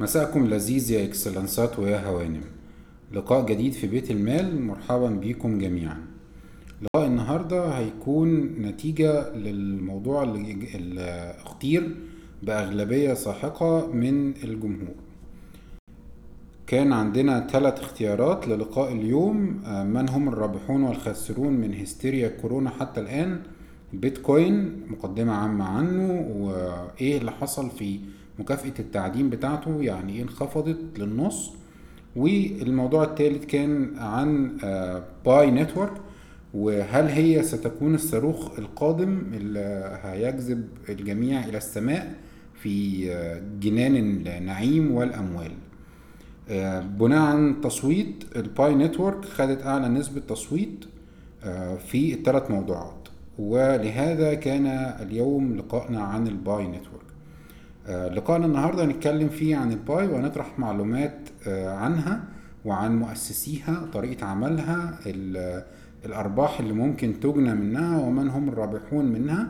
مساءكم لذيذ يا إكسلنسات ويا هوانم. لقاء جديد في بيت المال مرحبا بكم جميعا. لقاء النهاردة هيكون نتيجة للموضوع اللي اختير بأغلبية ساحقة من الجمهور. كان عندنا ثلاث اختيارات للقاء اليوم. آه، من هم الرابحون والخاسرون من هستيريا كورونا حتى الآن؟ البيتكوين مقدمة عامة عنه وإيه اللي حصل في مكافأة التعدين بتاعته يعني إيه انخفضت للنص. والموضوع الثالث كان عن Pi Network وهل هي ستكون الصاروخ القادم اللي هيجذب الجميع إلى السماء في آه، جنان النعيم والأموال. آه، بناء عن تصويت ال Pi Network خدت أعلى نسبة تصويت آه، في الثلاث موضوعات. ولهذا كان اليوم لقائنا عن ال Pi Network آه، لقائنا النهاردة هنتكلم فيه عن ال Pi وهنطرح معلومات آه، عنها وعن مؤسسيها طريقة عملها ال- الأرباح اللي ممكن تجنى منها ومن هم الرابحون منها.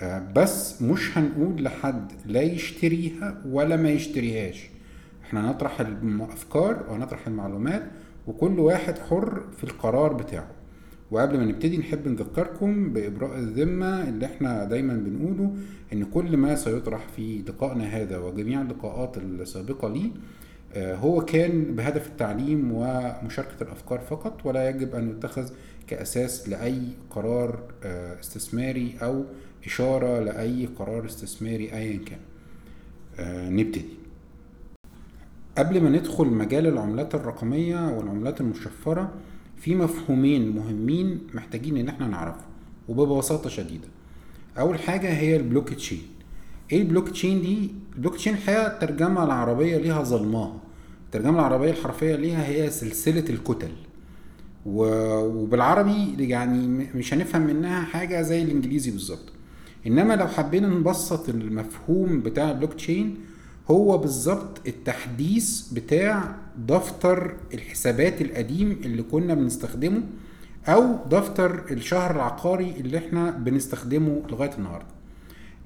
آه، بس مش هنقول لحد لا يشتريها ولا ما يشتريهاش. إحنا نطرح الأفكار ونطرح المعلومات وكل واحد حر في القرار بتاعه. وقبل ما نبتدي نحب نذكركم بإبراء الذمة اللي إحنا دايما بنقوله إن كل ما سيطرح في لقائنا هذا وجميع اللقاءات السابقة ليه آه، هو كان بهدف التعليم ومشاركة الأفكار فقط ولا يجب أن يتخذ كأساس لأي قرار آه، استثماري أو إشارة لأي قرار استثماري أيا كان. آه، نبتدي. قبل ما ندخل مجال العملات الرقمية والعملات المشفرة في مفهومين مهمين محتاجين إن إحنا نعرفهم وببساطة شديدة. أول حاجة هي البلوك تشين. إيه البلوك تشين دي؟ البلوك تشين الحقيقة الترجمة العربية ليها ظلماها الترجمة العربية الحرفية ليها هي سلسلة الكتل. وبالعربي يعني مش هنفهم منها حاجة زي الإنجليزي بالظبط. إنما لو حبينا نبسط المفهوم بتاع البلوك تشين هو بالظبط التحديث بتاع دفتر الحسابات القديم اللي كنا بنستخدمه أو دفتر الشهر العقاري اللي إحنا بنستخدمه لغاية النهارده.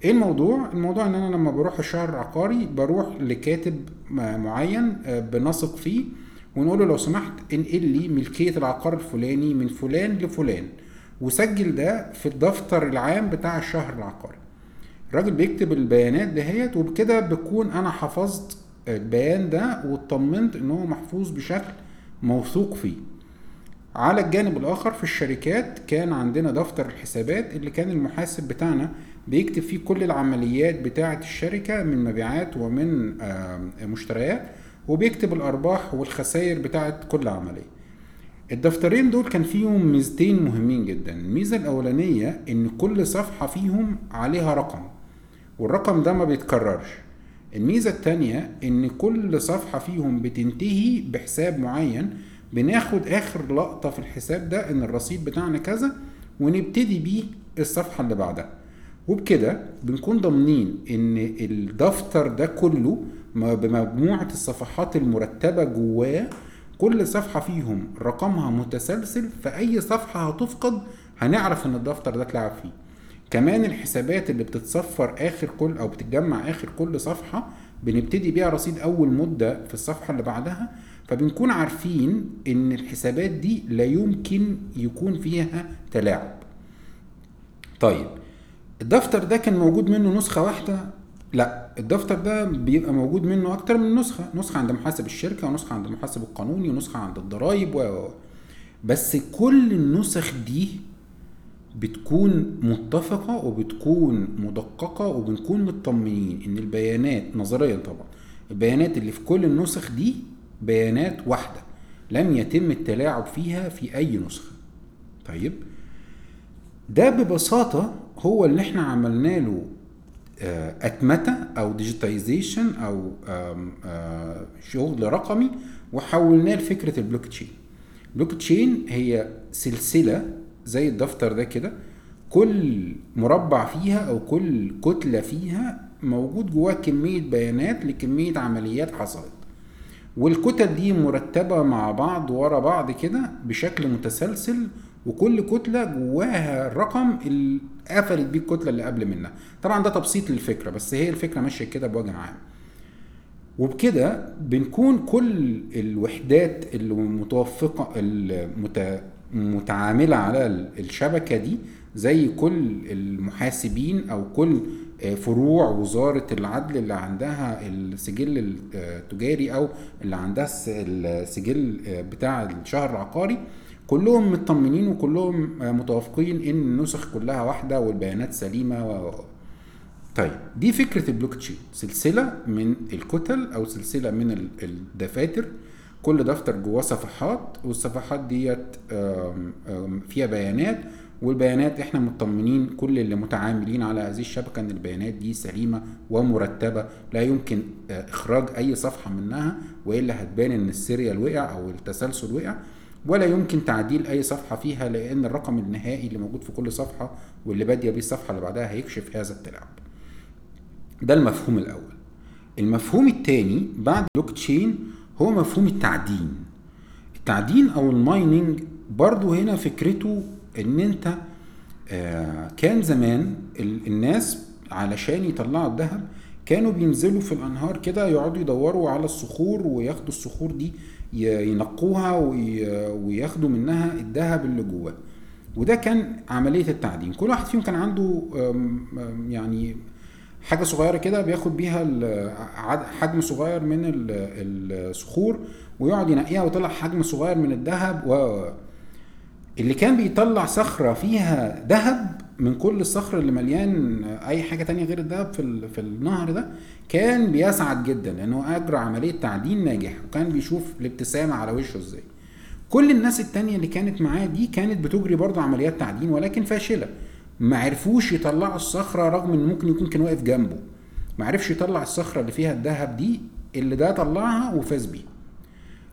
إيه الموضوع؟ الموضوع إن أنا لما بروح الشهر العقاري بروح لكاتب معين آه، بنثق فيه ونقول له لو سمحت انقل لي ملكية العقار الفلاني من فلان لفلان وسجل ده في الدفتر العام بتاع الشهر العقاري. الراجل بيكتب البيانات دهيت وبكده بكون أنا حفظت البيان ده واطمنت إن هو محفوظ بشكل موثوق فيه. على الجانب الآخر في الشركات كان عندنا دفتر الحسابات اللي كان المحاسب بتاعنا بيكتب فيه كل العمليات بتاعة الشركة من مبيعات ومن مشتريات وبيكتب الأرباح والخسائر بتاعة كل عملية. الدفترين دول كان فيهم ميزتين مهمين جدا. الميزة الأولانية إن كل صفحة فيهم عليها رقم. والرقم ده ما بيتكررش. الميزة التانية إن كل صفحة فيهم بتنتهي بحساب معين بناخد آخر لقطة في الحساب ده إن الرصيد بتاعنا كذا ونبتدي بيه الصفحة اللي بعدها. وبكده بنكون ضامنين إن الدفتر ده كله بمجموعة الصفحات المرتبة جواه كل صفحة فيهم رقمها متسلسل فأي صفحة هتفقد هنعرف إن الدفتر ده اتلعب فيه. كمان الحسابات اللي بتتصفر آخر كل أو بتتجمع آخر كل صفحة بنبتدي بيها رصيد أول مدة في الصفحة اللي بعدها فبنكون عارفين إن الحسابات دي لا يمكن يكون فيها تلاعب طيب الدفتر ده كان موجود منه نسخة واحدة لا الدفتر ده بيبقى موجود منه أكتر من نسخة نسخة عند محاسب الشركة ونسخة عند المحاسب القانوني ونسخة عند الضرايب و. بس كل النسخ دي بتكون متفقة وبتكون مدققة وبنكون مطمنين إن البيانات نظريا طبعا البيانات اللي في كل النسخ دي بيانات واحدة لم يتم التلاعب فيها في أي نسخة. طيب ده ببساطة هو اللي إحنا عملنا له آه، أتمتة أو ديجيتايزيشن أو آه، شغل رقمي وحولناه لفكرة ال blockchain ال blockchain هي سلسلة زي الدفتر ده كده كل مربع فيها أو كل كتلة فيها موجود جواها كمية بيانات لكمية عمليات حصلت. والكتل دي مرتبة مع بعض ورا بعض كده بشكل متسلسل وكل كتلة جواها الرقم اللي قفلت بيه الكتلة اللي قبل منها. طبعا ده تبسيط للفكرة بس هي الفكرة ماشية كده بوجه عام. وبكده بنكون كل الوحدات اللي متوفقة المتعاملة على الشبكة دي زي كل المحاسبين أو كل فروع وزارة العدل اللي عندها السجل التجاري أو اللي عندها السجل بتاع الشهر العقاري كلهم مطمنين وكلهم متوافقين إن النسخ كلها واحدة والبيانات سليمة و... طيب دي فكرة البلوك تشين. سلسلة من الكتل أو سلسلة من الدفاتر كل دفتر جواه صفحات والصفحات ديت فيها بيانات والبيانات إحنا مطمنين كل اللي متعاملين على هذه الشبكة إن البيانات دي سليمة ومرتبة لا يمكن إخراج أي صفحة منها وإلا هتبان إن ال serial وقع أو التسلسل وقع ولا يمكن تعديل أي صفحة فيها لأن الرقم النهائي اللي موجود في كل صفحة واللي بادية بيه الصفحة اللي بعدها هيكشف هذا التلاعب. ده المفهوم الأول. المفهوم الثاني بعد بلوك تشين هو مفهوم التعدين. التعدين أو ال mining برضو هنا فكرته إن أنت آه كان زمان الناس علشان يطلعوا الذهب كانوا بينزلوا في الأنهار كده يقعدوا يدوروا على الصخور وياخدوا الصخور دي ينقوها وياخدوا منها الذهب اللي جواه. وده كان عملية التعدين. كل واحد فيهم كان عنده يعني حاجة صغيرة كده بياخد بيها حجم صغير من الصخور ويقعد ينقيها ويطلع حجم صغير من الذهب و اللي كان بيطلع صخرة فيها ذهب من كل الصخر اللي مليان أي حاجة تانية غير الذهب في, في النهر ده كان بيسعد جدا لأنه أجرى عملية تعدين ناجح وكان بيشوف الابتسامة على وشه إزاي. كل الناس التانية اللي كانت معاه دي كانت بتجري برضه عمليات تعدين ولكن فاشلة. ما عرفوش يطلعوا الصخرة رغم إن ممكن يكون كان واقف جنبه. ما عرفش يطلع الصخرة اللي فيها الذهب دي اللي ده طلعها وفاز بيها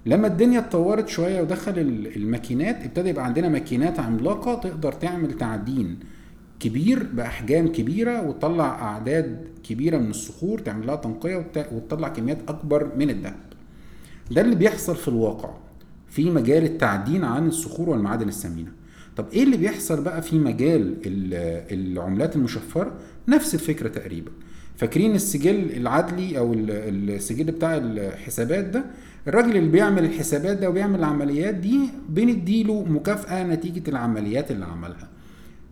لما الدنيا اتطورت شوية ودخل الماكينات ابتدى يبقى عندنا ماكينات عملاقة تقدر تعمل تعدين كبير بأحجام كبيرة وتطلع أعداد كبيرة من الصخور تعمل لها تنقية وتطلع كميات أكبر من الذهب. ده اللي بيحصل في الواقع في مجال التعدين عن الصخور والمعادن الثمينة. طب إيه اللي بيحصل بقى في مجال العملات المشفرة؟ نفس الفكرة تقريبا. فاكرين السجل العدلي أو السجل بتاع الحسابات ده؟ الراجل اللي بيعمل الحسابات ده وبيعمل العمليات دي بنديله مكافأة نتيجة العمليات اللي عملها.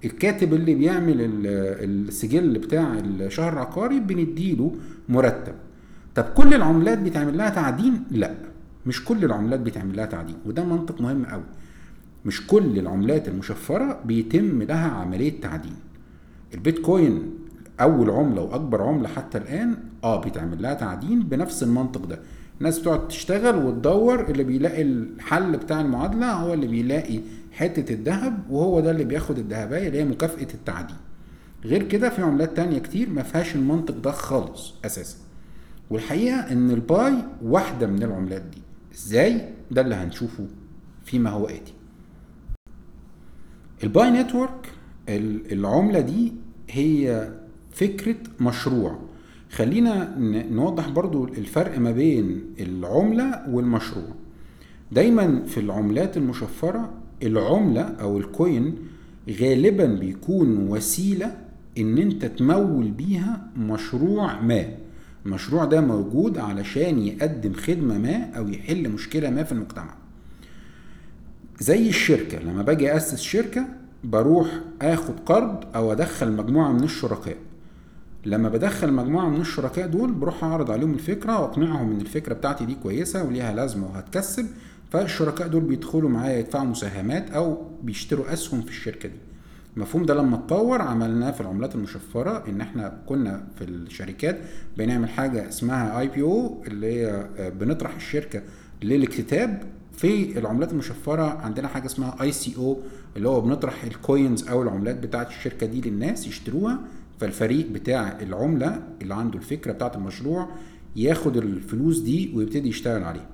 الكاتب اللي بيعمل السجل بتاع الشهر العقاري بنديله مرتب. طب كل العملات بيتعمل لها تعدين؟ لا. مش كل العملات بيتعمل لها تعدين وده منطق مهم قوي مش كل العملات المشفرة بيتم لها عملية تعدين البيتكوين أول عملة وأكبر عملة حتى الآن آه بيتعمل لها تعدين بنفس المنطق ده. الناس بتقعد تشتغل وتدور اللي بيلاقي الحل بتاع المعادلة هو اللي بيلاقي حتة الذهب وهو ده اللي بياخد الذهبية اللي هي مكافأة التعدين غير كده في عملات تانية كتير ما فيهاش المنطق ده خالص أساسا. والحقيقة إن ال Pi واحدة من العملات دي. إزاي؟ ده اللي هنشوفه فيما هو آتي. ال Pi Network العملة دي هي فكرة مشروع. خلينا نوضح برضو الفرق ما بين العملة والمشروع. دايما في العملات المشفرة العملة أو الكوين غالبا بيكون وسيلة إن أنت تمول بيها مشروع ما. المشروع ده موجود علشان يقدم خدمة ما أو يحل مشكلة ما في المجتمع. زي الشركة. لما باجي أسس شركة بروح آخد قرض أو أدخل مجموعة من الشركاء. لما بدخل مجموعة من الشركاء دول بروح أعرض عليهم الفكرة وأقنعهم إن الفكرة بتاعتي دي كويسة وليها لازمة وهتكسب. فالشركاء دول بيدخلوا معايا يدفعوا مساهمات أو بيشتروا أسهم في الشركة دي. المفهوم ده لما اتطور عملناه في العملات المشفرة إن إحنا كنا في الشركات بنعمل حاجة اسمها IPO اللي هي بنطرح الشركة للاكتتاب في العملات المشفرة عندنا حاجة اسمها ICO اللي هو بنطرح ال coins أو العملات بتاعة الشركة دي للناس يشتروها فالفريق بتاع العملة اللي عنده الفكرة بتاعت المشروع ياخد الفلوس دي ويبتدي يشتغل عليها.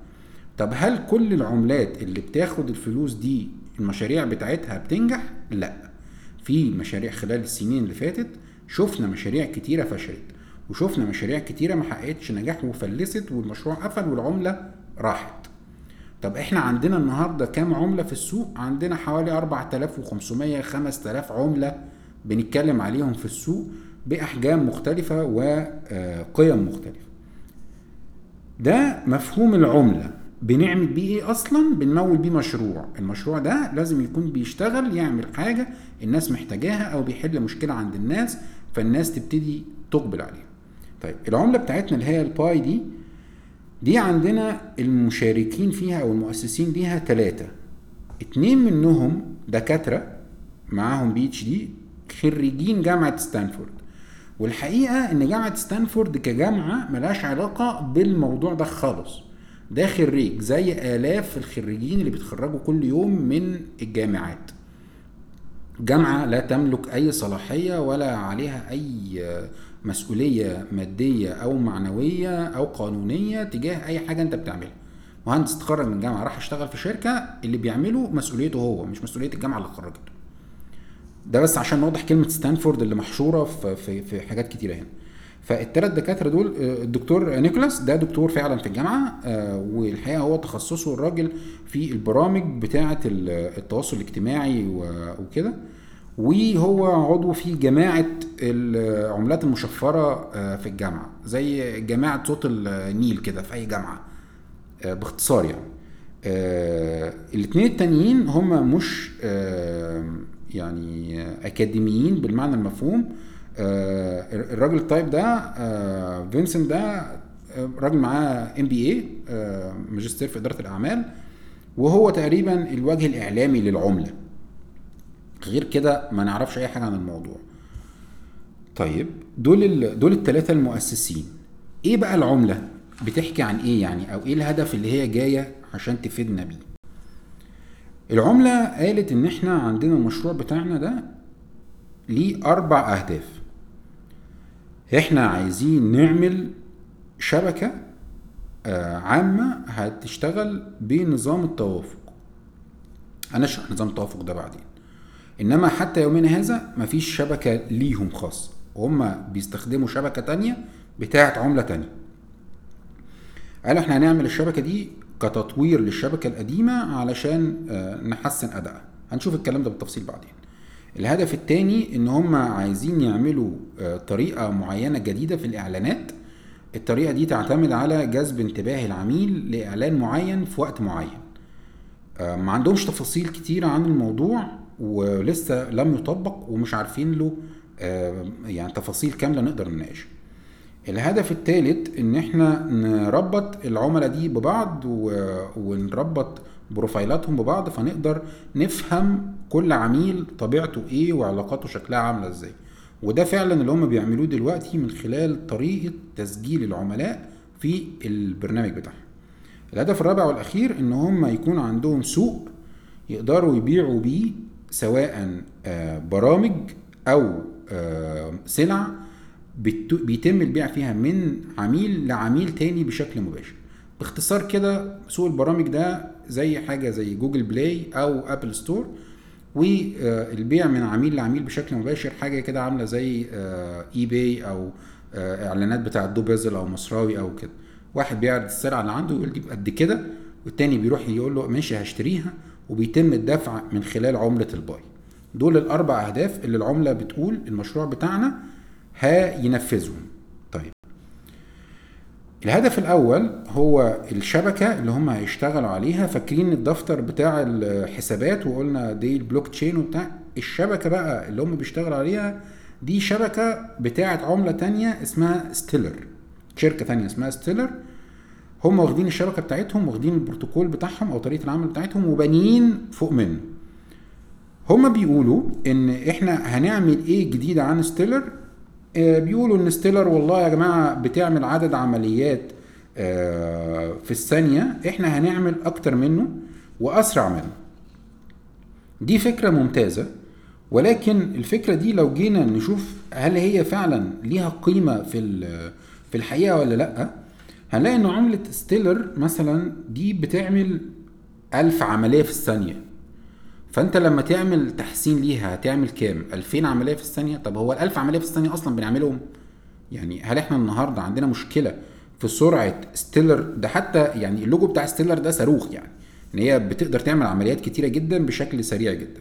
طب هل كل العملات اللي بتاخد الفلوس دي المشاريع بتاعتها بتنجح؟ لا. في مشاريع خلال السنين اللي فاتت شفنا مشاريع كتيرة فشلت وشفنا مشاريع كتيرة ما حققتش نجاح وفلست والمشروع قفل والعملة راحت. طب إحنا عندنا النهارده كام عملة في السوق؟ عندنا حوالي 4500 5000 عملة بنتكلم عليهم في السوق بأحجام مختلفة وقيم مختلفة. ده مفهوم العملة. بنعمل بيه إيه أصلا؟ بنمول بيه مشروع. المشروع ده لازم يكون بيشتغل يعمل حاجة الناس محتاجاها أو بيحل مشكلة عند الناس فالناس تبتدي تقبل عليه طيب العملة بتاعتنا اللي هي الباي دي دي عندنا المشاركين فيها أو المؤسسين ليها ثلاثة اتنين منهم دكاترة معاهم PhD خريجين جامعة ستانفورد. والحقيقة إن جامعة ستانفورد كجامعة ملهاش علاقة بالموضوع ده خالص. ده خريج زي آلاف الخريجين اللي بيتخرجوا كل يوم من الجامعات. جامعة لا تملك أي صلاحية ولا عليها أي مسؤولية مادية أو معنوية أو قانونية تجاه أي حاجة أنت بتعملها. مهندس اتخرج من جامعة راح يشتغل في شركة اللي بيعمله مسؤوليته هو مش مسؤولية الجامعة اللي خرجته ده بس عشان نوضح كلمة ستانفورد اللي محشورة في, في, في حاجات كتيرة هنا. فالثلاث دكاترة دول الدكتور نيكولاس ده دكتور فعلا في الجامعة والحقيقة هو تخصصه الراجل في البرامج بتاعة التواصل الاجتماعي وكده. وهو عضو في جماعة العملات المشفرة في الجامعة زي جماعة صوت النيل كده في أي جامعة باختصار يعني. الاثنين التانيين هم مش يعني أكاديميين بالمعنى المفهوم. الراجل الطيب ده فينسنت ده راجل معاه MBA ماجستير في إدارة الأعمال وهو تقريبا الوجه الإعلامي للعملة. غير كده ما نعرفش أي حاجة عن الموضوع. طيب. دول ال... دول الثلاثه المؤسسين. إيه بقى العملة؟ بتحكي عن إيه يعني؟ أو إيه الهدف اللي هي جاية عشان تفيدنا بيه؟ العملة قالت إن إحنا عندنا المشروع بتاعنا ده ليه أربع أهداف. إحنا عايزين نعمل شبكة عامة هتشتغل بنظام التوافق. هنشرح نظام التوافق ده بعدين. إنما حتى يومنا هذا مفيش شبكة ليهم خاصه وهم بيستخدموا شبكة تانية بتاعة عملة تانية. قالوا إحنا هنعمل الشبكة دي كتطوير للشبكة القديمة علشان نحسن أدائها. هنشوف الكلام ده بالتفصيل بعدين. الهدف الثاني إن هم عايزين يعملوا طريقة معينة جديدة في الإعلانات. الطريقة دي تعتمد على جذب انتباه العميل لإعلان معين في وقت معين. ما عندهمش تفاصيل كتيرة عن الموضوع. ولسه لم يطبق ومش عارفين له يعني تفاصيل كاملة نقدر نناقشها الهدف الثالث إن إحنا نربط العملاء دي ببعض ونربط بروفايلاتهم ببعض فنقدر نفهم كل عميل طبيعته إيه وعلاقاته شكلها عاملة إزاي. وده فعلا اللي هم بيعملوه دلوقتي من خلال طريقة تسجيل العملاء في البرنامج بتاعهم. الهدف الرابع والأخير إن هم يكون عندهم سوق يقدروا يبيعوا بيه سواء برامج أو سلع بيتم البيع فيها من عميل لعميل تاني بشكل مباشر. باختصار كده سوق البرامج ده زي حاجة زي جوجل بلاي أو أبل ستور والبيع من عميل لعميل بشكل مباشر حاجة كده عاملة زي eBay أو إعلانات بتاع دوبيزل أو مصراوي أو كده. واحد بيعرض السلعة اللي عنده يقول دي بقد كده والتاني بيروح يقول له ماشي هشتريها وبيتم الدفع من خلال عملة الباي. دول الأربع أهداف اللي العملة بتقول المشروع بتاعنا هينفذهم طيب. الهدف الأول هو الشبكة اللي هم هيشتغلوا عليها. فاكرين الدفتر بتاع الحسابات وقلنا دي البلوك تشين وبتاع؟ الشبكة بقى اللي هم بيشتغلوا عليها دي شبكة بتاعه عملة تانية اسمها ستيلر شركة تانية اسمها ستيلر هم واخدين الشبكة بتاعتهم واخدين البروتوكول بتاعهم أو طريقة العمل بتاعتهم وبانيين فوق منه. هم بيقولوا إن إحنا هنعمل إيه جديد عن ستيلر بيقولوا إن ستيلر والله يا جماعة بتعمل عدد عمليات في الثانية إحنا هنعمل أكتر منه وأسرع منه. دي فكرة ممتازة ولكن الفكرة دي لو جينا نشوف هل هي فعلا ليها قيمة في في الحقيقة ولا لأ هنلاقي ان عملة ستيلر مثلا دي بتعمل ألف عملية في الثانية. فأنت لما تعمل تحسين ليها هتعمل كام؟ 2000 عملية في الثانية؟ طب هو ال1000 عملية في الثانية أصلا بنعملهم؟ يعني هل إحنا النهارده عندنا مشكلة في سرعة ستيلر ده حتى يعني اللوجو بتاع ستيلر ده صاروخ يعني. ان هي بتقدر تعمل عمليات كتيرة جدا بشكل سريع جدا.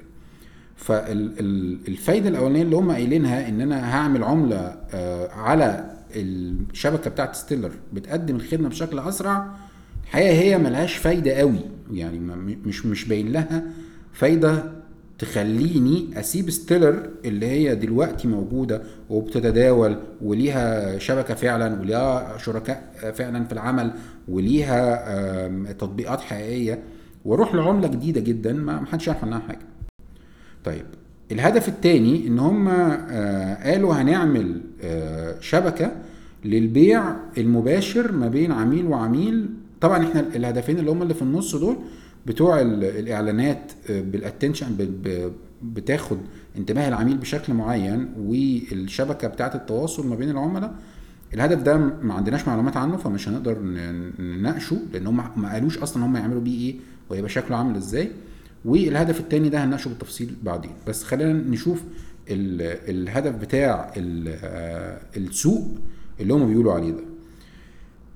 فالفايده الأولانية اللي هم قايلينها إن أنا هعمل عملة على الشبكة بتاعت ستيلر بتقدم الخدمة بشكل أسرع الحقيقة هي ملهاش فايدة قوي. يعني مش مش باين لها فايدة تخليني أسيب ستيلر اللي هي دلوقتي موجودة وبتتداول وليها شبكة فعلا وليها شركاء فعلا في العمل وليها تطبيقات حقيقية وأروح لعملة جديدة جدا ما حدش يعرف عنها حاجة. طيب الهدف الثاني إن هم آه، قالوا هنعمل آه، شبكة للبيع المباشر ما بين عميل وعميل. طبعا إحنا الهدفين اللي هم اللي في النص دول بتوع الإعلانات آه، بالاتنشن بتاخد انتباه العميل بشكل معين والشبكة بتاعة التواصل ما بين العملاء. الهدف ده ما عندناش معلومات عنه فمش هنقدر نناقشه لأن هم ما قالوش أصلا هم يعملوا بيه إيه ويبقى شكله عامل إزاي. والهدف الثاني ده هنناقشه بالتفصيل بعدين. بس خلينا نشوف الهدف بتاع آه، السوق اللي هم بيقولوا عليه ده.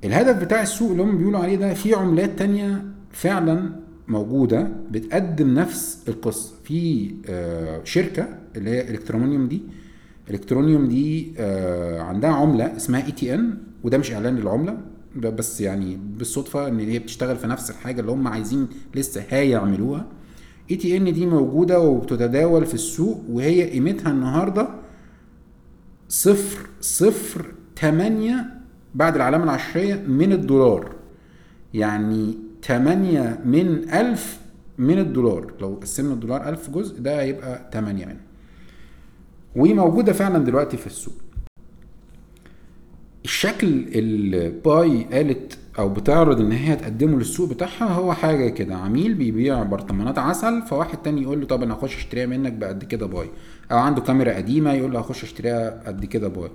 الهدف بتاع السوق اللي هم بيقولوا عليه ده في عملات تانية فعلا موجودة بتقدم نفس القصة. في آه، شركة اللي هي الكترونيوم دي. الكترونيوم دي آه، عندها عملة اسمها ETN وده مش إعلان للعملة. ده بس يعني بالصدفة إن هي بتشتغل في نفس الحاجة اللي هم عايزين لسه هيعملوها. ETN دي موجودة وبتتداول في السوق وهي قيمتها النهارده صفر صفر تمانية بعد العلامة العشرية من الدولار. يعني تمانية من ألف من الدولار. لو قسمنا الدولار ألف جزء ده هيبقى تمانية منه. وموجودة فعلا دلوقتي في السوق. الشكل اللي باي قالت أو بتعرض إن هي تقدمه للسوق بتاعها هو حاجة كده عميل بيبيع برطمانات عسل فواحد تاني يقول له طب أنا هخش أشتريها منك بقد كده باي. أو عنده كاميرا قديمة يقول له هخش أشتريها قد كده باي.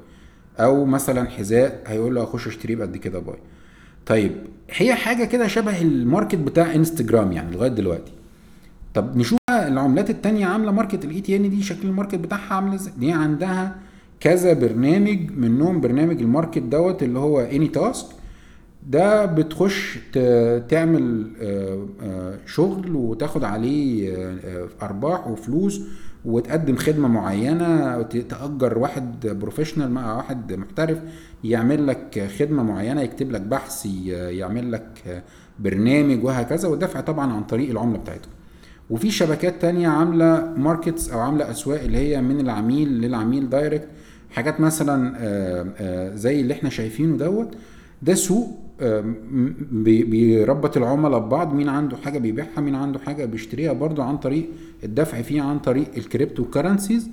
أو مثلا حذاء هيقول له هخش أشتريه بقد كده باي. طيب هي حاجة كده شبه ال market بتاع إنستجرام يعني لغاية دلوقتي. طب نشوف العملات التانية عاملة market ال ETN دي شكل ال market بتاعها عامل إزاي؟ دي عندها كذا برنامج منهم برنامج ال market دوت اللي هو AnyTask ده بتخش تعمل آه، آه، شغل وتاخد عليه آه، أرباح وفلوس وتقدم خدمة معينة تأجر واحد professional مع واحد محترف يعمل لك خدمة معينة يكتب لك بحث يعمل لك برنامج وهكذا والدفع طبعا عن طريق العملة بتاعتهم. وفي شبكات تانية عاملة markets أو عاملة أسواق اللي هي من العميل للعميل direct حاجات مثلا زي اللي إحنا شايفينه دوت ده سوق بيربط العملاء ببعض مين عنده حاجة بيبيعها مين عنده حاجة بيشتريها برضو عن طريق الدفع فيه عن طريق ال cryptocurrencies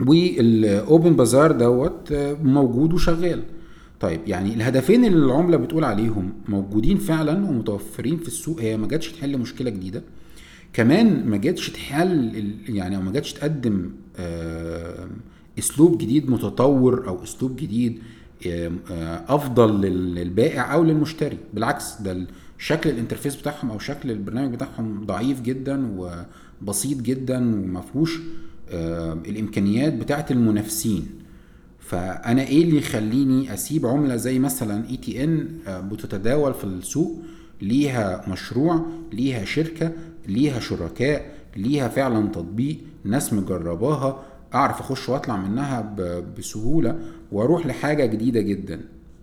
وال OpenBazaar دوت موجود وشغال. طيب يعني الهدفين اللي العملة بتقول عليهم موجودين فعلا ومتوفرين في السوق هي ما جاتش تحل مشكلة جديدة. كمان ما جاتش تحل يعني أو ما جاتش تقدم أسلوب جديد متطور أو أسلوب جديد أفضل للبائع أو للمشتري. بالعكس ده شكل ال interface بتاعهم أو شكل البرنامج بتاعهم ضعيف جدا وبسيط جدا وما فيهوش الإمكانيات بتاعة المنافسين. فأنا إيه اللي يخليني أسيب عملة زي مثلا ETN بتتداول في السوق؟ ليها مشروع ليها شركة ليها شركاء ليها فعلا تطبيق ناس مجرباها أعرف أخش وأطلع منها بسهولة. وأروح لحاجة جديدة جدا.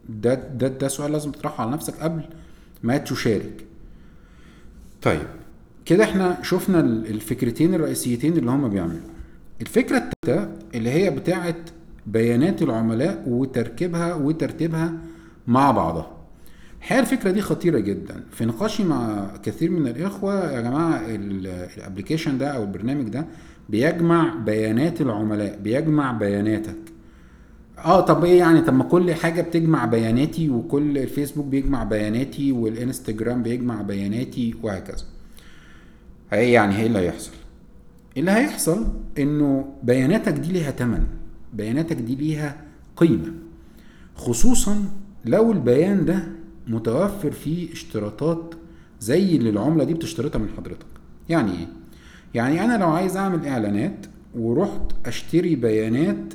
ده ده ده سؤال لازم تطرحه على نفسك قبل ما تشارك. طيب. كده إحنا شفنا الفكرتين الرئيسيتين اللي هم بيعملوا. الفكرة الثالثه اللي هي بتاعه بيانات العملاء وتركيبها وترتيبها مع بعضها. الحقيقة الفكرة دي خطيرة جدا. في نقاشي مع كثير من الإخوة يا جماعة الابلكيشن ده أو البرنامج ده بيجمع بيانات العملاء بيجمع بياناتك. آه طب إيه يعني؟ طب ما كل حاجة بتجمع بياناتي وكل الفيسبوك بيجمع بياناتي والانستجرام بيجمع بياناتي وهكذا. إيه يعني إيه اللي هيحصل. اللي هيحصل إنه بياناتك دي ليها تمن بياناتك دي ليها قيمة. خصوصا لو البيان ده متوفر فيه اشتراطات زي اللي العملة دي بتشترطها من حضرتك. يعني إيه؟ يعني أنا لو عايز أعمل إعلانات ورحت أشتري بيانات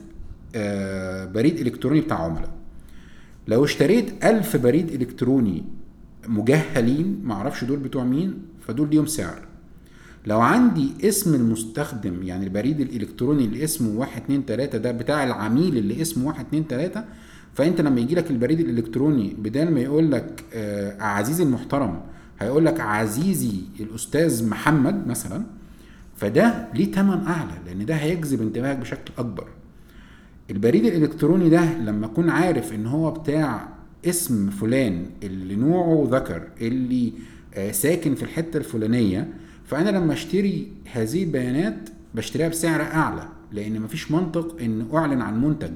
بريد إلكتروني بتاع عملاء. لو اشتريت ألف بريد إلكتروني مجهلين معرفش دول بتوع مين فدول ليهم سعر. لو عندي اسم المستخدم يعني البريد الإلكتروني اللي اسمه واحد اتنين تلاتة ده بتاع العميل اللي اسمه واحد اتنين تلاتة فأنت لما يجي لك البريد الإلكتروني بدل ما يقول لك آه عزيزي المحترم هيقول لك عزيزي الأستاذ محمد مثلا فده ليه ثمن أعلى لأن ده هيجذب انتباهك بشكل أكبر. البريد الإلكتروني ده لما اكون عارف إن هو بتاع اسم فلان اللي نوعه ذكر اللي آه ساكن في الحتة الفلانية فأنا لما أشتري هذه البيانات بشتريها بسعر أعلى لأن مفيش منطق ان أعلن عن منتج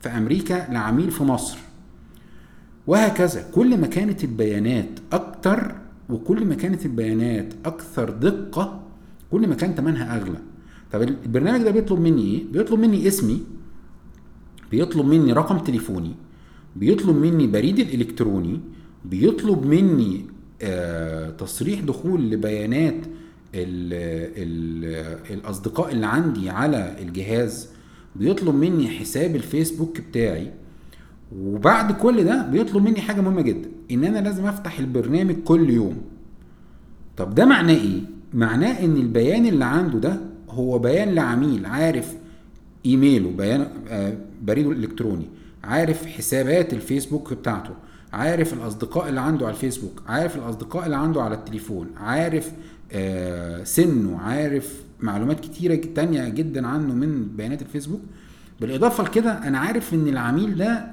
في أمريكا لعميل في مصر. وهكذا كل ما كانت البيانات أكتر وكل ما كانت البيانات أكثر دقة كل ما كان ثمنها أغلى. طب البرنامج ده بيطلب مني إيه؟ بيطلب مني اسمي بيطلب مني رقم تليفوني بيطلب مني بريد الإلكتروني بيطلب مني آه تصريح دخول لبيانات ال ال الأصدقاء اللي عندي على الجهاز بيطلب مني حساب الفيسبوك بتاعي وبعد كل ده بيطلب مني حاجة مهمة جدا إن أنا لازم أفتح البرنامج كل يوم. طب ده معناه إيه؟ معناه إن البيان اللي عنده ده هو بيان لعميل عارف إيميله بيان آه بريده الإلكتروني. عارف حسابات الفيسبوك بتاعته. عارف الأصدقاء اللي عنده على الفيسبوك. عارف الأصدقاء اللي عنده على التليفون. عارف آه سنه. عارف معلومات كتيرة تانية جدا عنه من بيانات الفيسبوك. بالإضافة لكده أنا عارف إن العميل ده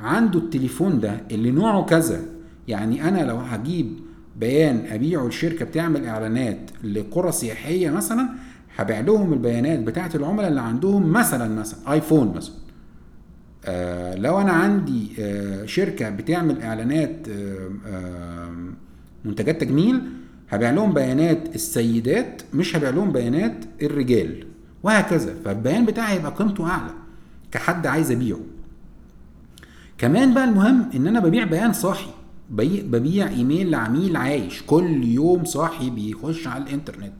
عنده التليفون ده اللي نوعه كذا. يعني أنا لو هجيب بيان أبيعه لشركة بتعمل إعلانات لقرى سياحية مثلا هبيع لهم البيانات بتاعة العملاء اللي عندهم مثلا مثلا آيفون مثلا. آه لو أنا عندي آه شركة بتعمل إعلانات آه آه منتجات تجميل هبيع لهم بيانات السيدات مش هبيع لهم بيانات الرجال وهكذا. فالبيان بتاعي هيبقى قيمته أعلى كحد عايز أبيعه. كمان بقى المهم إن أنا ببيع بيان صاحي. ببيع إيميل لعميل عايش كل يوم صاحي بيخش على الإنترنت.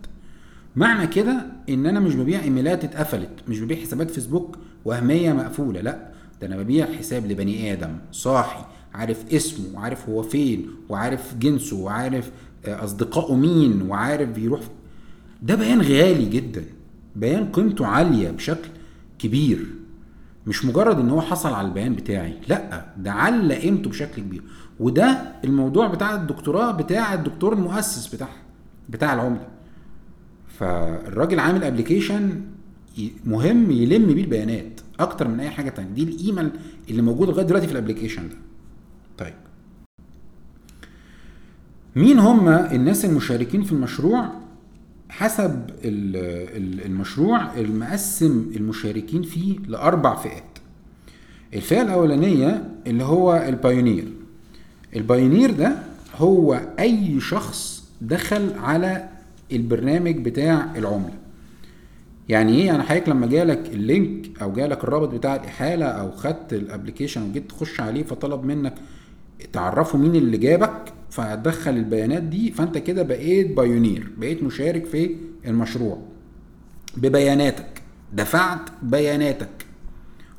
معنى كده إن أنا مش ببيع إيميلات اتقفلت مش ببيع حسابات فيسبوك وهمية مقفولة لأ ده أنا ببيع حساب لبني آدم صاحي عارف اسمه وعارف هو فين وعارف جنسه وعارف أصدقائه مين وعارف بيروح ده بيان غالي جدا بيان قيمته عالية بشكل كبير مش مجرد إن هو حصل على البيان بتاعي لأ ده على قيمته بشكل كبير وده الموضوع بتاع الدكتوراه بتاع الدكتور المؤسس بتاعها بتاع العمله فالراجل عامل application مهم يلم بيه البيانات أكتر من أي حاجة تانية. دي القيمه اللي موجوده لغاية دلوقتي في ال application ده. طيب. مين هم الناس المشاركين في المشروع؟ حسب المشروع المقسم المشاركين فيه لأربع فئات. الفئة الأولانية اللي هو ال pioneer ال pioneer ده هو أي شخص دخل على البرنامج بتاع العملة. يعني إيه؟ يعني حضرتك لما جالك ال link أو جالك الرابط بتاع الإحالة أو خدت ال application وجيت تخش عليه فطلب منك تعرفه مين اللي جابك فتدخل البيانات دي فأنت كده بقيت pioneer بقيت مشارك في المشروع ببياناتك. دفعت بياناتك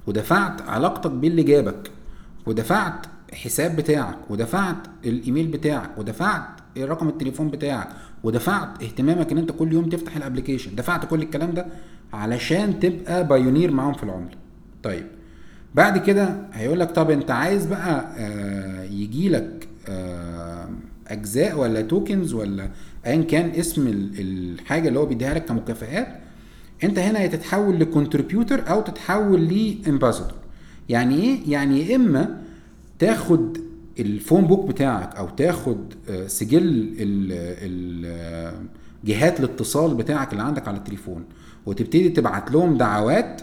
ودفعت علاقتك باللي جابك ودفعت حساب بتاعك ودفعت الإيميل بتاعك ودفعت رقم التليفون بتاعك ودفعت اهتمامك إن أنت كل يوم تفتح ال application دفعت كل الكلام ده علشان تبقى pioneer معاهم في العمله طيب بعد كده هيقول لك طب أنت عايز بقى آه يجي لك آه أجزاء ولا tokens ولا ايا كان اسم الحاجة اللي هو بيديها لك كمكافئات أنت هنا تتحول ل contributor أو تتحول ل ambassador يعني إيه؟ يعني يا إما تاخد ال phone book بتاعك أو تاخد سجل جهات الاتصال بتاعك اللي عندك على التليفون وتبتدي تبعت لهم دعوات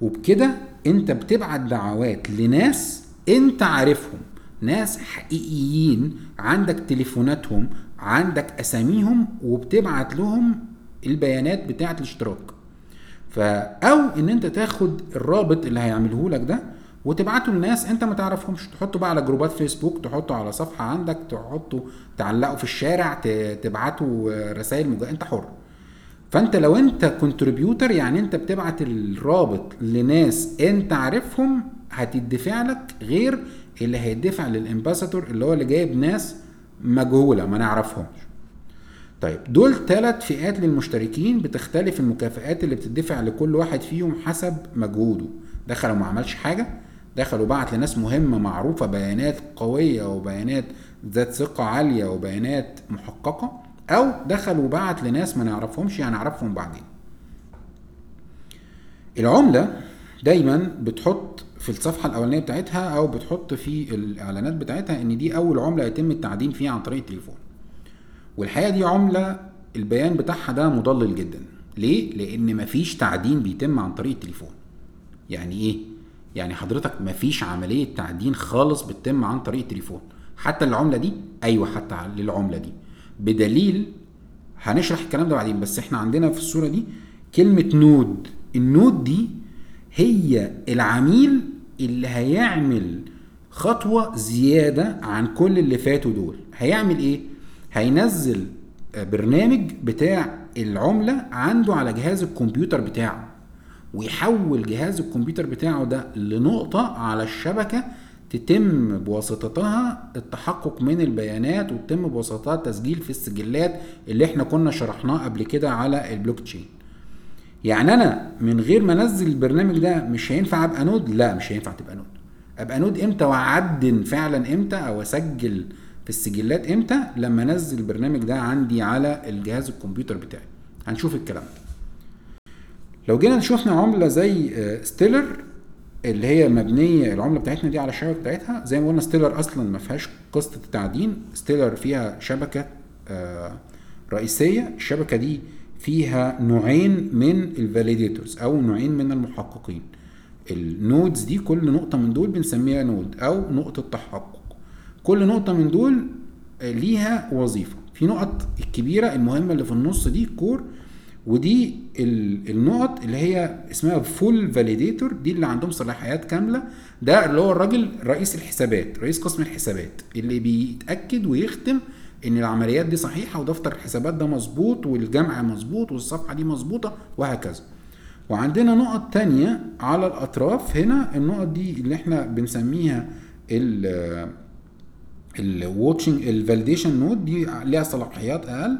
وبكده أنت بتبعت دعوات لناس أنت عارفهم ناس حقيقيين عندك تليفوناتهم عندك أساميهم وبتبعت لهم البيانات بتاعة الاشتراك. فا أو إن أنت تاخد الرابط اللي هيعمله لك ده وتبعته لناس انت ما تعرفهمش. تحطه بقى على جروبات فيسبوك تحطه على صفحة عندك تحطه تعلقه في الشارع تبعته رسائل مجا... انت حر. فانت لو انت كونتريبيوتر يعني انت بتبعت الرابط لناس انت عارفهم هتدفع لك غير اللي هيدفع للامباسادور اللي هو اللي جايب ناس مجهولة ما نعرفهمش. طيب دول ثلاث فئات للمشتركين بتختلف المكافئات اللي بتدفع لكل واحد فيهم حسب مجهوده. دخل وما عملش حاجة دخل وبعت لناس مهمة معروفة بيانات قوية وبيانات ذات ثقة عالية وبيانات محققة أو دخل وبعت لناس ما نعرفهمش يعني نعرفهم بعدين العملة دايما بتحط في الصفحة الأولانية بتاعتها أو بتحط في الإعلانات بتاعتها إن دي أول عملة يتم التعدين فيها عن طريق التليفون والحقيقة دي عملة البيان بتاعها ده مضلل جدا ليه؟ لأن مفيش تعدين بيتم عن طريق التليفون يعني إيه؟ يعني حضرتك مفيش عملية تعدين خالص بتتم عن طريق التليفون. حتى العملة دي أيوة حتى للعملة دي. بدليل هنشرح الكلام ده بعدين بس إحنا عندنا في الصورة دي كلمة نود. النود دي هي العميل اللي هيعمل خطوة زيادة عن كل اللي فاتوا دول. هيعمل إيه؟ هينزل برنامج بتاع العملة عنده على جهاز الكمبيوتر بتاعه. ويحول جهاز الكمبيوتر بتاعه ده لنقطة على الشبكة تتم بواسطتها التحقق من البيانات وتتم بواسطتها التسجيل في السجلات اللي إحنا كنا شرحناه قبل كده على البلوك تشين. يعني أنا من غير ما أنزل البرنامج ده مش هينفع أبقى node؟ لا مش هينفع تبقى node. أبقى node إمتى وأعدن فعلا إمتى أو أسجل في السجلات إمتى؟ لما أنزل البرنامج ده عندي على الجهاز الكمبيوتر بتاعي. هنشوف الكلام ده. لو جينا شفنا عملة زي ستيلر اللي هي مبنية العملة بتاعتنا دي على الشبكة بتاعتها زي ما قلنا ستيلر أصلا ما فيهاش قصة التعدين. ستيلر فيها شبكة رئيسية. الشبكة دي فيها نوعين من ال validators أو نوعين من المحققين. ال nodes دي كل نقطة من دول بنسميها node أو نقطة تحقق. كل نقطة من دول ليها وظيفة. في نقط الكبيرة المهمة اللي في النص دي core ودي النقط اللي هي اسمها full validator دي اللي عندهم صلاحيات كاملة. ده اللي هو الراجل رئيس الحسابات رئيس قسم الحسابات اللي بيتأكد ويختم إن العمليات دي صحيحة ودفتر الحسابات ده مظبوط والجمع مظبوط والصفحة دي مظبوطة وهكذا. وعندنا نقط تانية على الأطراف. هنا النقط دي اللي إحنا بنسميها ال ال watching ال validation node دي ليها صلاحيات أقل.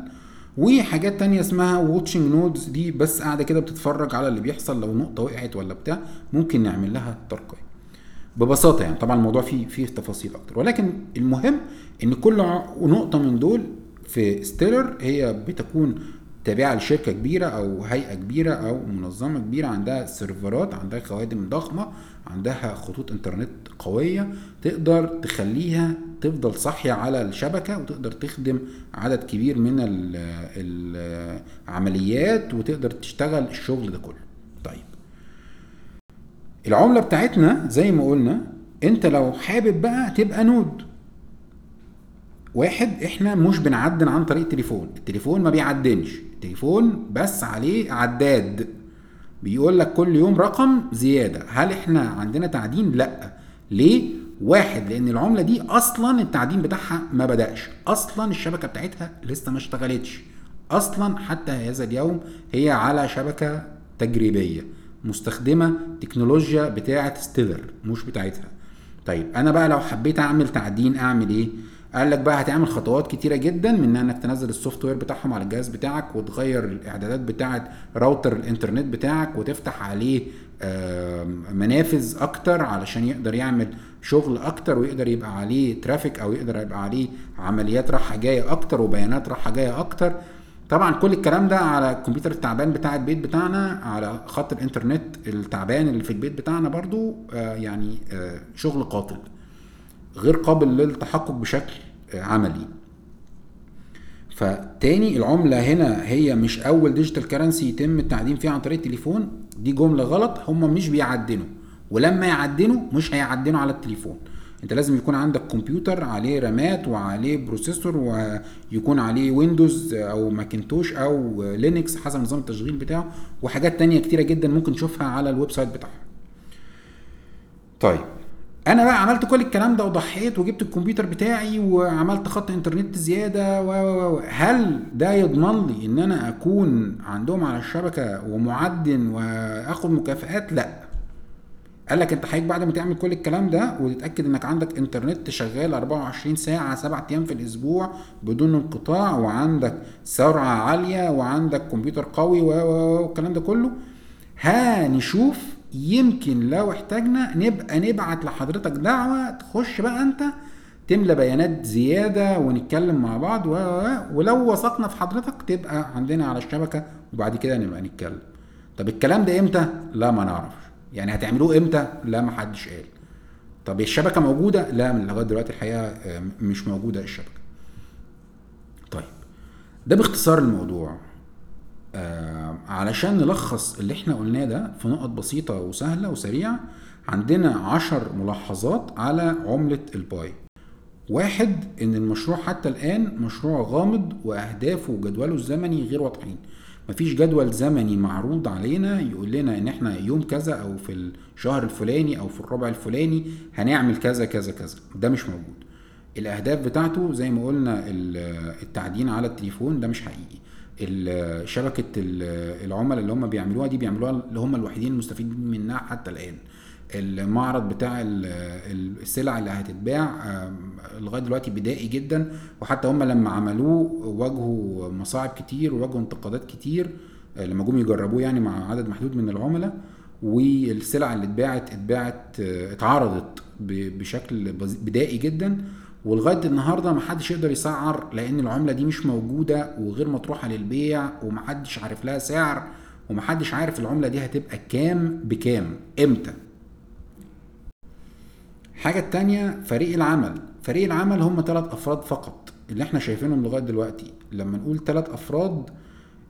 وحاجات تانية اسمها watching nodes دي بس قاعدة كده بتتفرج على اللي بيحصل لو نقطة وقعت ولا بتاع ممكن نعمل لها ترقية. ببساطة يعني طبعا الموضوع فيه فيه تفاصيل أكتر. ولكن المهم إن كل نقطة من دول في ستيلر هي بتكون تابعة لشركة كبيرة أو هيئة كبيرة أو منظمة كبيرة عندها سيرفرات عندها خوادم ضخمة عندها خطوط إنترنت قوية تقدر تخليها تفضل صاحية على الشبكة وتقدر تخدم عدد كبير من العمليات وتقدر تشتغل الشغل ده كله. طيب. العملة بتاعتنا زي ما قلنا أنت لو حابب بقى تبقى نود. واحد إحنا مش بنعدن عن طريق التليفون. التليفون ما بيعدنش التليفون بس عليه عداد. بيقول لك كل يوم رقم زيادة. هل إحنا عندنا تعدين؟ لأ. ليه؟ واحد لأن العملة دي أصلا التعدين بتاعها ما بدأش. أصلا الشبكة بتاعتها لسه ما اشتغلتش. أصلا حتى هذا اليوم هي على شبكة تجريبية مستخدمة تكنولوجيا بتاعة ستيلر مش بتاعتها. طيب أنا بقى لو حبيت أعمل تعدين أعمل إيه؟ قال لك بقى هتعمل خطوات كتيرة جدا من إنك تنزل ال software بتاعهم على الجهاز بتاعك وتغير الإعدادات بتاعه راوتر الإنترنت بتاعك وتفتح عليه منافذ أكتر علشان يقدر يعمل شغل أكتر ويقدر يبقى عليه traffic أو يقدر يبقى عليه عمليات رايحه جاية أكتر وبيانات رايحه جاية أكتر. طبعا كل الكلام ده على الكمبيوتر التعبان بتاع البيت بتاعنا على خط الإنترنت التعبان اللي في البيت بتاعنا برضو يعني شغل قاتل. غير قابل للتحقق بشكل عملي. فتاني العملة هنا هي مش أول digital currency يتم التعدين فيها عن طريق التليفون دي جملة غلط هم مش بيعدنوا. ولما يعدنوا مش هيعدنوا على التليفون. انت لازم يكون عندك كمبيوتر عليه رامات وعليه processor ويكون عليه ويندوز أو ماكنتوش أو لينكس حسب نظام التشغيل بتاعه وحاجات تانية كتيرة جدا ممكن تشوفها على ال website بتاعهم. طيب أنا بقى عملت كل الكلام ده وضحيت وجبت الكمبيوتر بتاعي وعملت خط انترنت زيادة و هل ده يضمن لي ان أنا اكون عندهم على الشبكة ومعدن واخد مكافآت؟ لا. قال لك انت حضرتك بعد ما تعمل كل الكلام ده وتتأكد انك عندك انترنت شغال 24 ساعة 7 أيام في الأسبوع بدون انقطاع وعندك سرعة عالية وعندك كمبيوتر قوي والكلام ده كله هنشوف يمكن لو احتاجنا نبقى نبعت لحضرتك دعوة تخش بقى انت تملى بيانات زيادة ونتكلم مع بعض و... ولو وثقنا في حضرتك تبقى عندنا على الشبكة وبعد كده نبقى نتكلم طب الكلام ده إمتى؟ لا ما نعرفش يعني هتعملوه إمتى؟ لا ما حدش قال طب الشبكة موجودة؟ لا من لغاية دلوقتي الحقيقة آه، مش موجودة الشبكة طيب ده باختصار الموضوع آه علشان نلخص اللي إحنا قلناه ده في نقط بسيطة وسهلة وسريعة عندنا عشر ملاحظات على عملة الباي. واحد إن المشروع حتى الآن مشروع غامض وأهدافه وجدوله الزمني غير واضحين. مفيش جدول زمني معروض علينا يقول لنا إن إحنا يوم كذا أو في الشهر الفلاني أو في الربع الفلاني هنعمل كذا كذا كذا. ده مش موجود. الأهداف بتاعته زي ما قلنا التعدين على التليفون ده مش حقيقي. شبكة العملاء اللي هم بيعملوها دي بيعملوها اللي هم الوحيدين المستفيدين منها حتى الآن. المعرض بتاع السلع اللي هتتباع لغاية دلوقتي بدائي جدا. وحتى هم لما عملوه واجهوا مصاعب كتير وواجهوا انتقادات كتير آه، لما جم يجربوه يعني مع عدد محدود من العملاء. والسلع اللي اتباعت اتباعت آه، اتعرضت بشكل بدائي جدا. ولغاية النهارده ما حدش يقدر يسعر لأن العملة دي مش موجودة وغير مطروحة للبيع ومحدش عارف لها سعر ومحدش عارف العملة دي هتبقى كام بكام إمتى. الحاجة التانية فريق العمل. فريق العمل هم ثلاث أفراد فقط. اللي إحنا شايفينهم لغاية دلوقتي. لما نقول ثلاث أفراد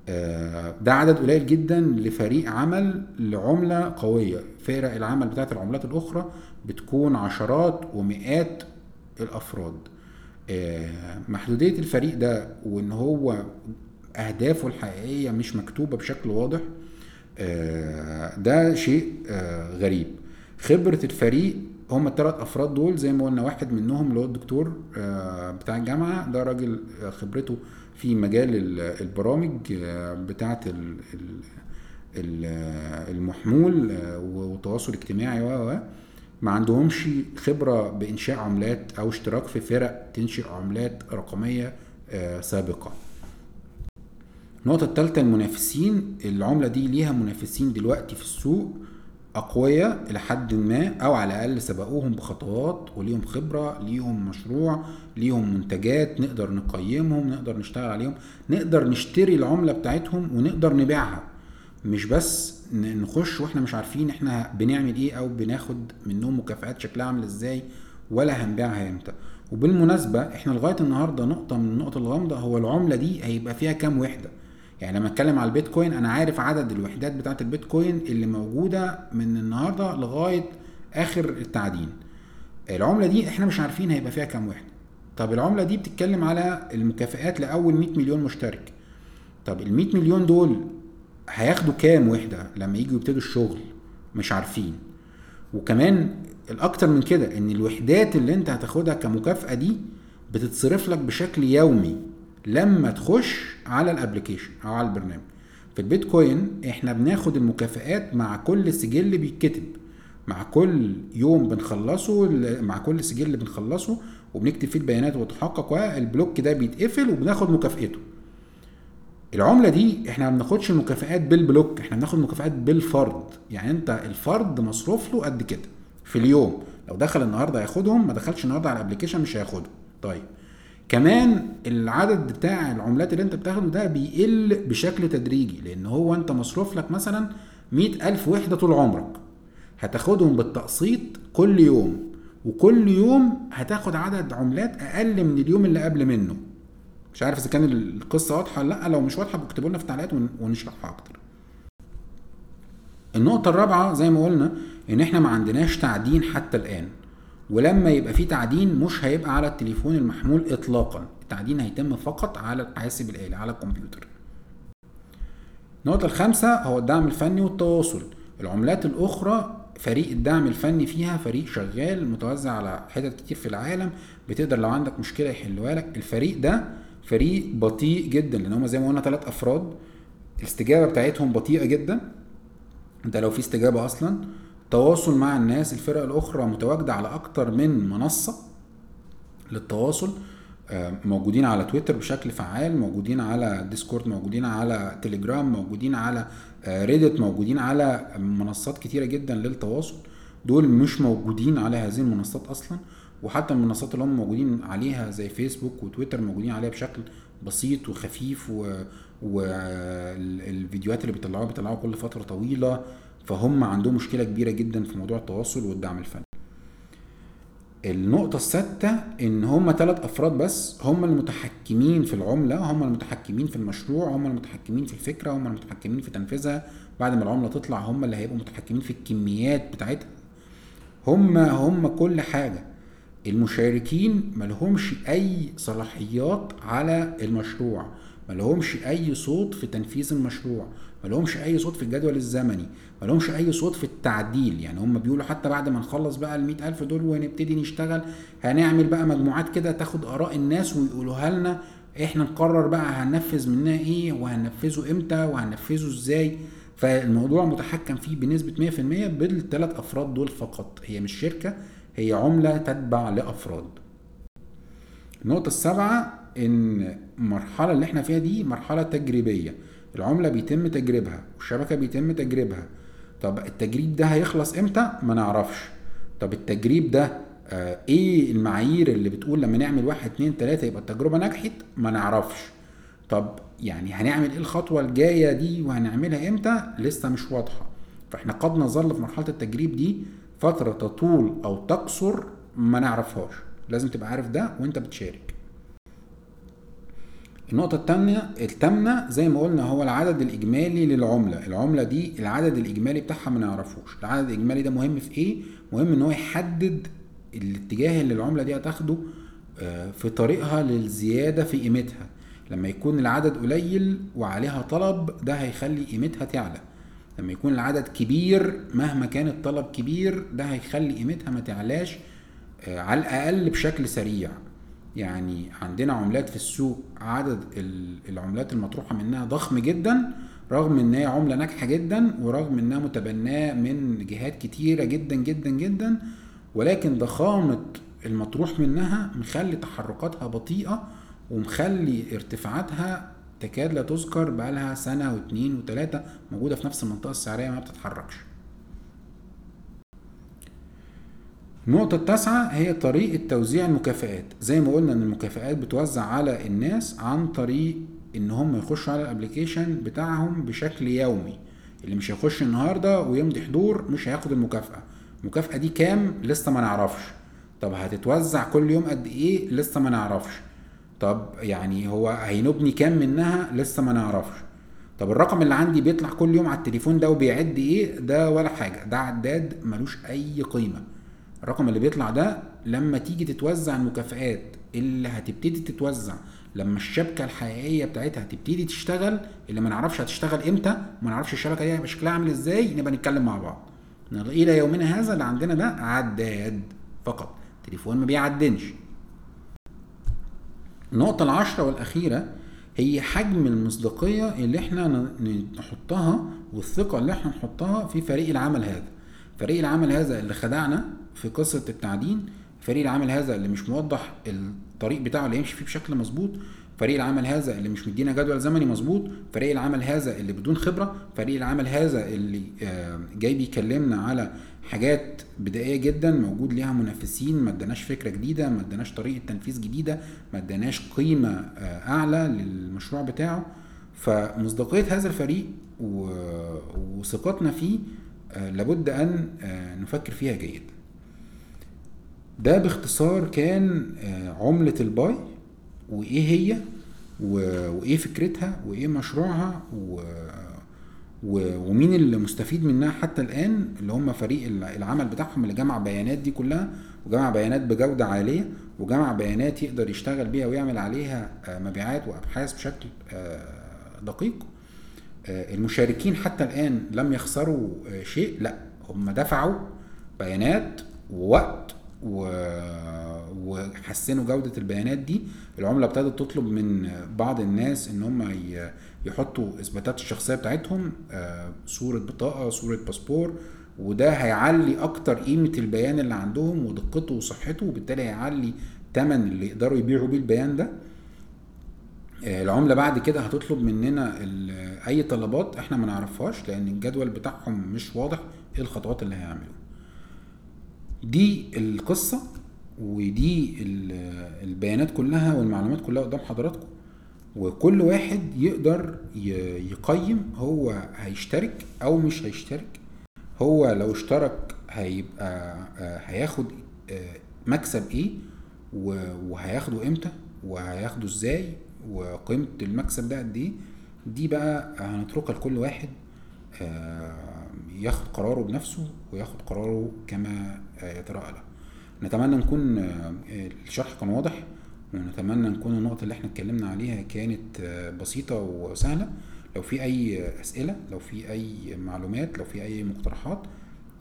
آه، ده عدد قليل جدا لفريق عمل لعملة قوية. فرق العمل بتاعت العملات الأخرى بتكون عشرات ومئات الأفراد. آه، محدودية الفريق ده وإن هو أهدافه الحقيقية مش مكتوبة بشكل واضح آه، ده شيء غريب. خبرة الفريق هم الثلاث أفراد دول زي ما قلنا واحد منهم اللي هو الدكتور آه، بتاع الجامعة ده راجل خبرته في مجال البرامج آه، بتاعة المحمول آه، والتواصل الاجتماعي و. ما عندهمش خبرة بإنشاء عملات أو اشتراك في فرق تنشئ عملات رقمية سابقة. النقطة الثالثة المنافسين. العملة دي ليها منافسين دلوقتي في السوق أقوياء إلى حد ما أو على الأقل سبقوهم بخطوات وليهم خبرة ليهم مشروع ليهم منتجات نقدر نقيمهم نقدر نشتغل عليهم نقدر نشتري العملة بتاعتهم ونقدر نبيعها. مش بس نخش وإحنا مش عارفين إحنا بنعمل إيه أو بناخد منهم مكافآت شكلها عامل إزاي ولا هنبيعها إمتى. وبالمناسبة إحنا لغاية النهاردة نقطة من النقط الغامضة هو العملة دي هيبقى فيها كام وحدة. يعني لما اتكلم على البيتكوين أنا عارف عدد الوحدات بتاعه البيتكوين اللي موجودة من النهارده لغاية آخر التعدين. العملة دي إحنا مش عارفين هيبقى فيها كام وحدة. طب العملة دي بتتكلم على المكافئات لأول 100 مليون مشترك. طب ال 100 مليون دول هياخدوا كام وحدة لما يجوا يبتدوا الشغل؟ مش عارفين. وكمان الأكتر من كده إن الوحدات اللي أنت هتاخدها كمكافأة دي بتتصرف لك بشكل يومي لما تخش على ال application أو على البرنامج. في البيتكوين إحنا بناخد المكافئات مع كل سجل بيتكتب. مع كل يوم بنخلصه مع كل سجل بنخلصه وبنكتب فيه البيانات وتحقق وال block ده بيتقفل وبناخد مكافئته العملة دي إحنا ما بناخدش المكافئات بال block إحنا بناخد مكافئات بالفرد. يعني انت الفرد مصروف له قد كده في اليوم. لو دخل النهارده هياخدهم ما دخلش النهارده على الابلكيشن مش هياخدهم طيب. كمان العدد بتاع العملات اللي انت بتاخده ده بيقل بشكل تدريجي لأن هو انت مصروف لك مثلا مئة ألف وحدة طول عمرك. هتاخدهم بالتقسيط كل يوم وكل يوم هتاخد عدد عملات أقل من اليوم اللي قبل منه. مش عارف إذا كان القصة واضحة ولا لأ لو مش واضحة اكتبوا لنا في التعليقات ونشرحها أكتر. النقطة الرابعة زي ما قلنا إن إحنا ما عندناش تعدين حتى الآن ولما يبقى في تعدين مش هيبقى على التليفون المحمول اطلاقا التعدين هيتم فقط على الحاسب الآلي على الكمبيوتر. النقطة الخامسة هو الدعم الفني والتواصل. العملات الأخرى فريق الدعم الفني فيها فريق شغال متوزع على حتت كتير في العالم بتقدر لو عندك مشكلة يحلوها لك. الفريق ده فريق بطيء جدا لأن هما زي ما قلنا ثلاث أفراد الاستجابة بتاعتهم بطيئة جدا. أنت لو في استجابة أصلا تواصل مع الناس الفرق الأخرى متواجدة على أكتر من منصة للتواصل. موجودين على تويتر بشكل فعال موجودين على ديسكورد موجودين على تليجرام موجودين على ريدت موجودين على منصات كتيرة جدا للتواصل. دول مش موجودين على هذه المنصات أصلا. وحتى المنصات اللي هم موجودين عليها زي فيسبوك وتويتر موجودين عليها بشكل بسيط وخفيف و... والفيديوهات اللي بيطلعوها بيطلعوها كل فترة طويلة فهم عندهم مشكلة كبيرة جدا في موضوع التواصل والدعم الفني. النقطة السادسة إن هم ثلاث أفراد بس هم المتحكمين في العملة هم المتحكمين في المشروع هم المتحكمين في الفكرة هم المتحكمين في تنفيذها. بعد ما العملة تطلع هم اللي هيبقوا متحكمين في الكميات بتاعتها. هم هم كل حاجة. المشاركين ملهمش أي صلاحيات على المشروع ملهمش أي صوت في تنفيذ المشروع ملهمش أي صوت في الجدول الزمني ملهمش أي صوت في التعديل. يعني هم بيقولوا حتى بعد ما نخلص بقى ال ألف دول ونبتدي نشتغل هنعمل بقى مجموعات كده تاخد آراء الناس ويقولوها لنا إحنا نقرر بقى هننفذ منها إيه وهننفذه إمتى وهننفذه إزاي. فالموضوع متحكم فيه بنسبة 100% بالثلاث أفراد دول فقط هي مش شركة هي عملة تتبع لأفراد. النقطة السابعة إن المرحلة اللي إحنا فيها دي مرحلة تجريبية. العملة بيتم تجريبها والشبكة بيتم تجريبها. طب التجريب ده هيخلص إمتى؟ ما نعرفش. طب التجريب ده آه إيه المعايير اللي بتقول لما نعمل واحد اتنين تلاتة يبقى التجربة نجحت؟ ما نعرفش. طب يعني هنعمل إيه الخطوة الجاية دي وهنعملها إمتى؟ لسه مش واضحة. فإحنا قد نظل في مرحلة التجريب دي فترة تطول أو تقصر ما نعرفهاش. لازم تبقى عارف ده وأنت بتشارك. النقطة الثانية الثامنة زي ما قلنا هو العدد الإجمالي للعملة، العملة دي العدد الإجمالي بتاعها ما نعرفوش، العدد الإجمالي ده مهم في إيه؟ مهم إن هو يحدد الاتجاه اللي العملة دي هتاخده في طريقها للزيادة في قيمتها، لما يكون العدد قليل وعليها طلب ده هيخلي قيمتها تعلى، لما يكون العدد كبير مهما كان الطلب كبير ده هيخلي قيمتها ما تعلاش على الأقل بشكل سريع، يعني عندنا عملات في السوق عدد العملات المطروحة منها ضخم جدا رغم إن هي عملة ناجحة جدا ورغم إنها متبناة من جهات كتيرة جدا جدا جدا ولكن ضخامة المطروح منها مخلي تحركاتها بطيئة ومخلي ارتفاعاتها تكاد لا تذكر بقالها سنة واتنين وتلاتة موجودة في نفس المنطقة السعرية ما بتتحركش. النقطة التاسعة هي طريقة توزيع المكافآت. زي ما قلنا إن المكافآت بتوزع على الناس عن طريق إن هم يخشوا على الابليكيشن بتاعهم بشكل يومي. اللي مش هيخش النهارده ويمضي حضور مش هياخد المكافأة. المكافأة دي كام؟ لسه ما نعرفش. طب هتتوزع كل يوم قد إيه؟ لسه ما نعرفش. طب يعني هو هينبني كام منها؟ لسه ما نعرفش. طب الرقم اللي عندي بيطلع كل يوم على التليفون ده وبيعد إيه؟ ده ولا حاجة. ده عداد ملوش أي قيمة. الرقم اللي بيطلع ده لما تيجي تتوزع المكافآت اللي هتبتدي تتوزع لما الشبكة الحقيقية بتاعتها تبتدي تشتغل اللي ما نعرفش هتشتغل إمتى ما نعرفش الشبكة دي شكلها عامل إزاي نبقى نتكلم مع بعض. إلى يومنا هذا اللي عندنا ده عداد فقط. تليفون ما بيعدنش. النقطة العشرة والأخيرة هي حجم المصداقية اللي إحنا نحطها والثقة اللي إحنا نحطها في فريق العمل هذا. فريق العمل هذا اللي خدعنا في قصة التعدين فريق العمل هذا اللي مش موضح الطريق بتاعه اللي يمشي فيه بشكل مظبوط فريق العمل هذا اللي مش مدينا جدول زمني مظبوط فريق العمل هذا اللي بدون خبرة فريق العمل هذا اللي جاي بيكلمنا على حاجات بدائية جدا موجود ليها منافسين ما اداناش فكرة جديدة ما اداناش طريقة تنفيذ جديدة ما اداناش قيمة أعلى للمشروع بتاعه. فمصداقية هذا الفريق وثقتنا فيه لابد أن نفكر فيها جيدا ده باختصار كان عملة الباي وإيه هي وإيه فكرتها وإيه مشروعها و ومين اللي مستفيد منها حتى الآن اللي هم فريق العمل بتاعهم اللي جمع بيانات دي كلها وجمع بيانات بجودة عالية وجمع بيانات يقدر يشتغل بيها ويعمل عليها مبيعات وأبحاث بشكل دقيق. المشاركين حتى الآن لم يخسروا شيء لأ هم دفعوا بيانات ووقت و... وحسنوا جودة البيانات دي. العملة ابتدت تطلب من بعض الناس إن هم يحطوا إثباتات الشخصية بتاعتهم صورة بطاقة صورة باسبور وده هيعلي أكتر قيمة البيان اللي عندهم ودقته وصحته وبالتالي هيعلي الثمن اللي يقدروا يبيعوا بيه البيان ده. آه، العملة بعد كده هتطلب مننا أي طلبات إحنا ما نعرفهاش لأن الجدول بتاعهم مش واضح إيه الخطوات اللي هيعملوها. دي القصة ودي البيانات كلها والمعلومات كلها قدام حضراتكم. وكل واحد يقدر يقيم هو هيشترك أو مش هيشترك. هو لو اشترك هيبقى آه، هياخد آه، مكسب إيه وهياخده إمتى وهياخده إزاي وقيمة المكسب ده قد إيه. دي بقى هنتركها لكل واحد آه، ياخد قراره بنفسه وياخد قراره كما يتراءى له. نتمنى نكون الشرح كان واضح ونتمنى نكون النقط اللي إحنا اتكلمنا عليها كانت بسيطة وسهلة. لو في أي أسئلة لو في أي معلومات لو في أي مقترحات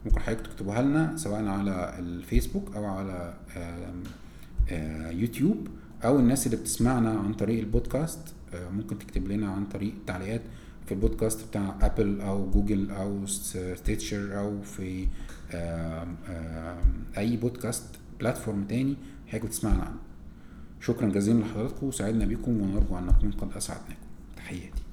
ممكن حضرتك تكتبوها لنا سواء على الفيسبوك أو على يوتيوب أو الناس اللي بتسمعنا عن طريق البودكاست ممكن تكتب لنا عن طريق التعليقات في البودكاست بتاع ابل أو جوجل أو ستيتشر أو في أي بودكاست بلاتفورم تاني حضرتك بتسمعنا عنه. شكرا جزيلا لحضراتكم وسعدنا بكم ونرجو ان نكون قد أسعدناكم. تحياتي.